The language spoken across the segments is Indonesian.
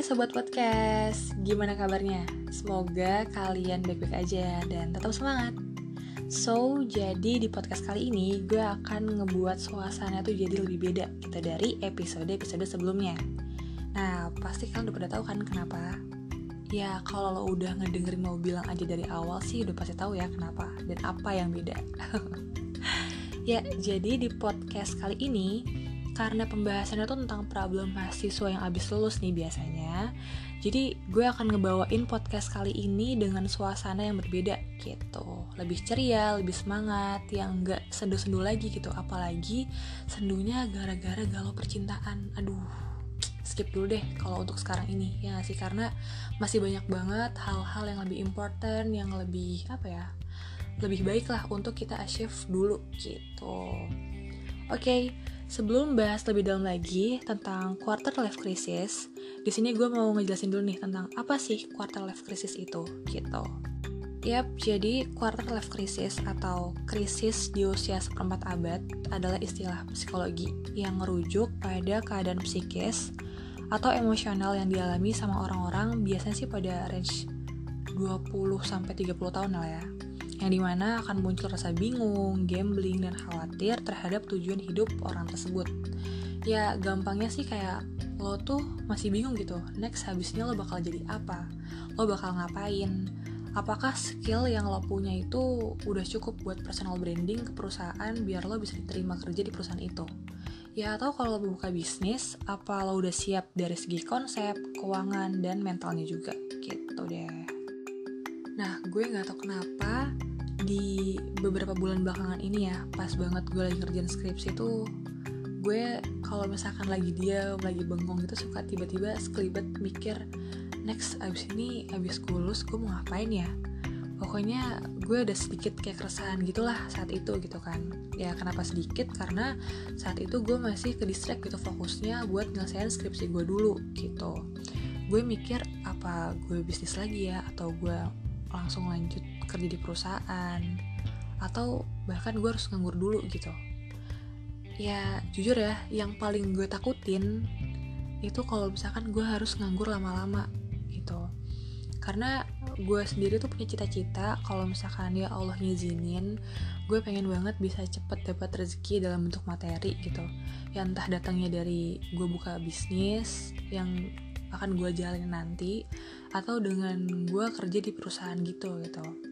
Hai Sobat Podcast, gimana kabarnya? Semoga kalian baik-baik aja dan tetap semangat So, jadi di podcast kali ini gue akan ngebuat suasana tuh jadi lebih beda gitu dari episode-episode sebelumnya Nah, pasti kalian udah pada tahu kan kenapa? Ya, kalau lo udah ngedengerin mau bilang aja dari awal sih udah pasti tahu ya kenapa dan apa yang beda Ya, jadi di podcast kali ini karena pembahasannya tuh tentang problem mahasiswa yang abis lulus nih biasanya. Jadi gue akan ngebawain podcast kali ini dengan suasana yang berbeda gitu. Lebih ceria, lebih semangat yang gak sendu-sendu lagi gitu. Apalagi sendunya gara-gara galau percintaan. Aduh skip dulu deh kalau untuk sekarang ini ya gak sih? Karena masih banyak banget hal-hal yang lebih important yang lebih apa ya lebih baik lah untuk kita achieve dulu gitu. Oke okay, Sebelum bahas lebih dalam lagi tentang quarter life crisis, di sini gue mau ngejelasin dulu nih tentang apa sih quarter life crisis itu, gitu. Yap, jadi quarter life crisis atau krisis di usia seperempat abad adalah istilah psikologi yang merujuk pada keadaan psikis atau emosional yang dialami sama orang-orang biasanya sih pada range 20 sampai 30 tahun lah ya yang di mana akan muncul rasa bingung, gambling, dan khawatir terhadap tujuan hidup orang tersebut. Ya gampangnya sih kayak lo tuh masih bingung gitu, next habisnya lo bakal jadi apa? Lo bakal ngapain? Apakah skill yang lo punya itu udah cukup buat personal branding ke perusahaan biar lo bisa diterima kerja di perusahaan itu? Ya atau kalau lo buka bisnis, apa lo udah siap dari segi konsep, keuangan, dan mentalnya juga? Gitu deh. Nah, gue gak tau kenapa di beberapa bulan belakangan ini ya pas banget gue lagi ngerjain skripsi tuh gue kalau misalkan lagi dia lagi bengong gitu suka tiba-tiba sekelibet mikir next abis ini abis gue lulus gue mau ngapain ya? Pokoknya gue ada sedikit kayak keresahan gitulah saat itu gitu kan. Ya kenapa sedikit? Karena saat itu gue masih ke distract gitu fokusnya buat nyelesain skripsi gue dulu gitu. Gue mikir apa gue bisnis lagi ya? Atau gue langsung lanjut kerja di perusahaan. Atau bahkan gue harus nganggur dulu gitu. Ya jujur ya yang paling gue takutin itu kalau misalkan gue harus nganggur lama-lama gitu. Karena gue sendiri tuh punya cita-cita kalau misalkan ya Allah ngizinin gue pengen banget bisa cepet dapat rezeki dalam bentuk materi gitu. Ya entah datangnya dari gue buka bisnis yang akan gue jalanin nanti atau dengan gue kerja di perusahaan gitu gitu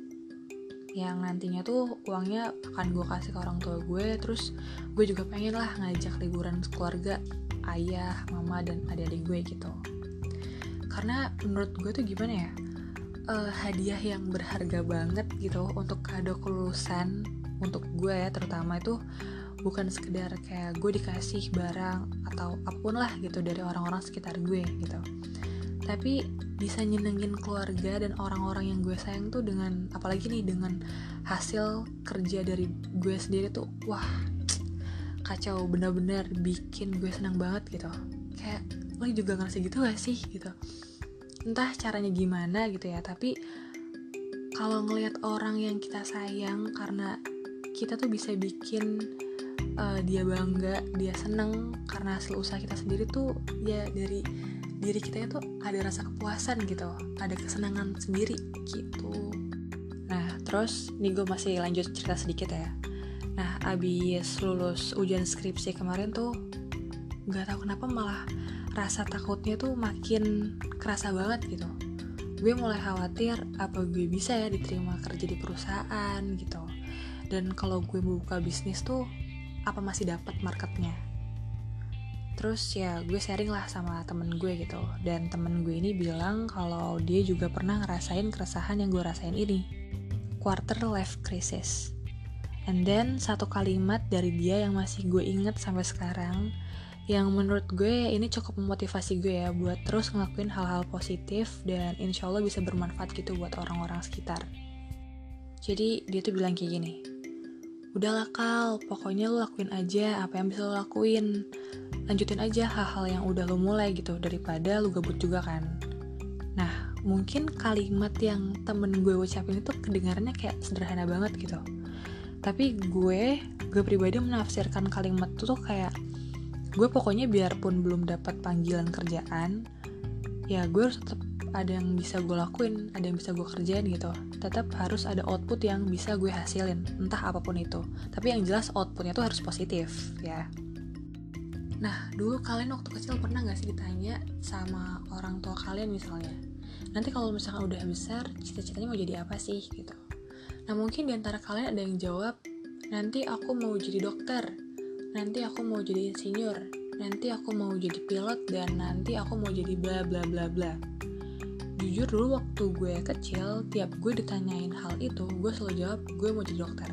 yang nantinya tuh uangnya akan gue kasih ke orang tua gue terus gue juga pengen lah ngajak liburan keluarga ayah mama dan adik-adik gue gitu. Karena menurut gue tuh gimana ya uh, hadiah yang berharga banget gitu untuk kado kelulusan untuk gue ya terutama itu bukan sekedar kayak gue dikasih barang atau apa pun lah gitu dari orang-orang sekitar gue gitu. Tapi bisa nyenengin keluarga dan orang-orang yang gue sayang tuh dengan apalagi nih dengan hasil kerja dari gue sendiri tuh wah kacau bener-bener bikin gue senang banget gitu. Kayak lo juga ngerasa gitu gak sih gitu? Entah caranya gimana gitu ya tapi kalau ngelihat orang yang kita sayang karena kita tuh bisa bikin uh, dia bangga dia seneng. Karena hasil usaha kita sendiri tuh ya dari diri kita itu ada rasa kepuasan gitu ada kesenangan sendiri gitu. Nah terus nih gue masih lanjut cerita sedikit ya. Nah abis lulus ujian skripsi kemarin tuh nggak tahu kenapa malah rasa takutnya tuh makin kerasa banget gitu. Gue mulai khawatir apa gue bisa ya diterima kerja di perusahaan gitu. Dan kalau gue buka bisnis tuh apa masih dapat marketnya? Terus ya gue sharing lah sama temen gue gitu. Dan temen gue ini bilang kalau dia juga pernah ngerasain keresahan yang gue rasain ini. Quarter life crisis. And then satu kalimat dari dia yang masih gue inget sampai sekarang yang menurut gue ini cukup memotivasi gue ya buat terus ngelakuin hal-hal positif dan insya Allah bisa bermanfaat gitu buat orang-orang sekitar. Jadi dia tuh bilang kayak gini udahlah kal. Pokoknya lo lakuin aja apa yang bisa lo lakuin. Lanjutin aja hal-hal yang udah lo mulai gitu daripada lo gabut juga kan. Nah mungkin kalimat yang temen gue ucapin itu kedengarannya kayak sederhana banget gitu. Tapi gue gue pribadi menafsirkan kalimat itu tuh kayak gue pokoknya biarpun belum dapat panggilan kerjaan ya gue harus tetap ada yang bisa gue lakuin ada yang bisa gue kerjain gitu tetap harus ada output yang bisa gue hasilin entah apa pun itu. Tapi yang jelas outputnya tuh harus positif ya. Nah dulu kalian waktu kecil pernah gak sih ditanya sama orang tua kalian misalnya nanti kalau misalkan udah besar cita-citanya mau jadi apa sih? Gitu. Nah mungkin di antara kalian ada yang jawab nanti aku mau jadi dokter nanti aku mau jadi insinyur nanti aku mau jadi pilot dan nanti aku mau jadi bla bla bla bla jujur dulu waktu gue kecil tiap gue ditanyain hal itu gue selalu jawab gue mau jadi dokter.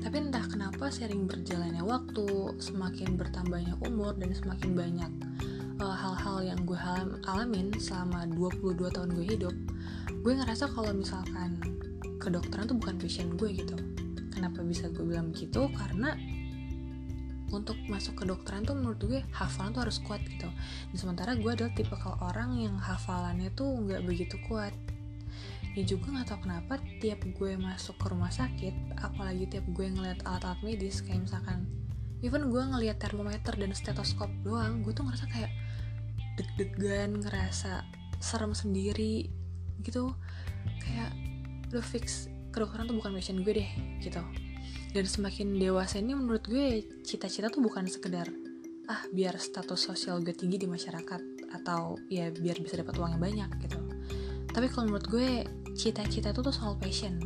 Tapi entah kenapa sering berjalannya waktu semakin bertambahnya umur dan semakin banyak uh, hal-hal yang gue alamin selama 22 tahun gue hidup gue ngerasa kalau misalkan kedokteran tuh bukan passion gue gitu. Kenapa bisa gue bilang begitu? Karena untuk masuk ke dokteran tuh menurut gue hafalan tuh harus kuat gitu. Dan sementara gue adalah tipe kalau orang yang hafalannya tuh nggak begitu kuat. Ya juga nggak tahu kenapa tiap gue masuk ke rumah sakit apalagi tiap gue ngeliat alat-alat medis kayak misalkan even gue ngeliat termometer dan stetoskop doang gue tuh ngerasa kayak deg-degan ngerasa serem sendiri gitu. Kayak udah fix kedokteran tuh bukan passion gue deh gitu dan semakin dewasa ini menurut gue cita-cita tuh bukan sekedar ah biar status sosial gue tinggi di masyarakat atau ya biar bisa dapat uang yang banyak gitu. Tapi kalau menurut gue cita-cita itu tuh soal passion.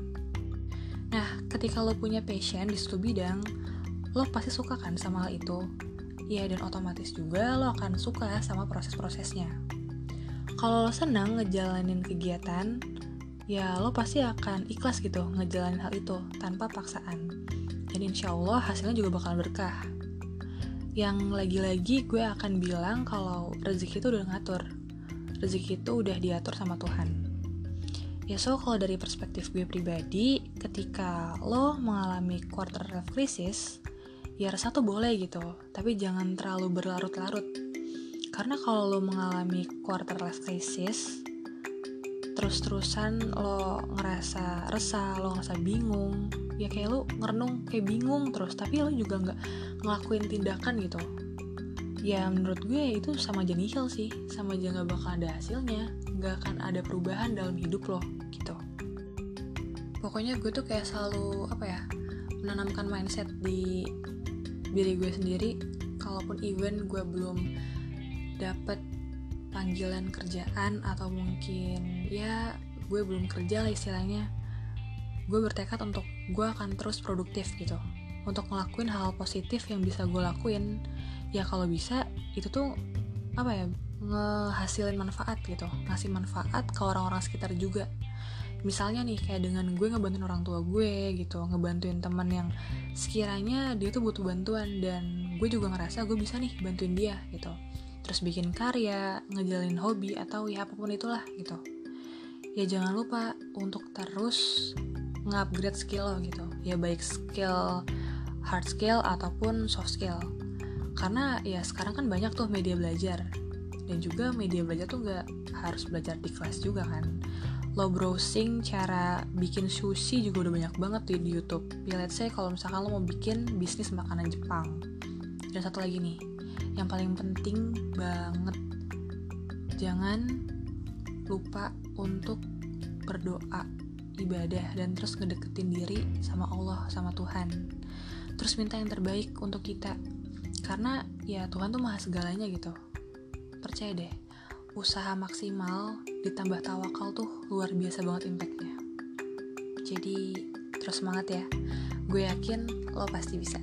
Nah ketika lo punya passion di suatu bidang lo pasti suka kan sama hal itu? Ya dan otomatis juga lo akan suka sama proses-prosesnya. Kalau lo senang ngejalanin kegiatan ya lo pasti akan ikhlas gitu ngejalanin hal itu tanpa paksaan. Dan insya Allah hasilnya juga bakal berkah. Yang lagi-lagi gue akan bilang kalau rezeki itu udah ngatur. Rezeki itu udah diatur sama Tuhan. Ya so kalau dari perspektif gue pribadi ketika lo mengalami quarter life crisis ya rasa tuh boleh gitu tapi jangan terlalu berlarut-larut. Karena kalau lo mengalami quarter life crisis terus-terusan lo ngerasa resah, lo ngerasa bingung, ya kayak lo ngerenung kayak bingung terus, tapi lo juga nggak ngelakuin tindakan gitu. Ya menurut gue itu sama aja nihil sih, sama aja nggak bakal ada hasilnya, nggak akan ada perubahan dalam hidup lo gitu. Pokoknya gue tuh kayak selalu apa ya menanamkan mindset di diri gue sendiri, kalaupun even gue belum dapet panggilan kerjaan atau mungkin ya gue belum kerja lah istilahnya. Gue bertekad untuk gue akan terus produktif gitu. Untuk ngelakuin hal positif yang bisa gue lakuin. Ya kalau bisa itu tuh apa ya ngehasilin manfaat gitu. Ngasih manfaat ke orang-orang sekitar juga. Misalnya nih kayak dengan gue ngebantuin orang tua gue gitu ngebantuin teman yang sekiranya dia tuh butuh bantuan dan gue juga ngerasa gue bisa nih bantuin dia gitu. Terus bikin karya, ngejalin hobi atau ya apa pun itulah gitu. Ya jangan lupa untuk terus nge-upgrade skill lo gitu. Ya baik skill hard skill ataupun soft skill. Karena ya sekarang kan banyak tuh media belajar. Dan juga media belajar tuh gak harus belajar di kelas juga kan. Lo browsing cara bikin sushi juga udah banyak banget tuh di YouTube. Ya let's say kalau misalkan lo mau bikin bisnis makanan Jepang. Dan satu lagi nih, yang paling penting banget jangan lupa untuk berdoa ibadah dan terus ngedeketin diri sama Allah sama Tuhan. Terus minta yang terbaik untuk kita. Karena ya Tuhan tuh maha segalanya gitu. Percaya deh usaha maksimal ditambah tawakal tuh luar biasa banget impactnya. Jadi terus semangat ya. Gue yakin lo pasti bisa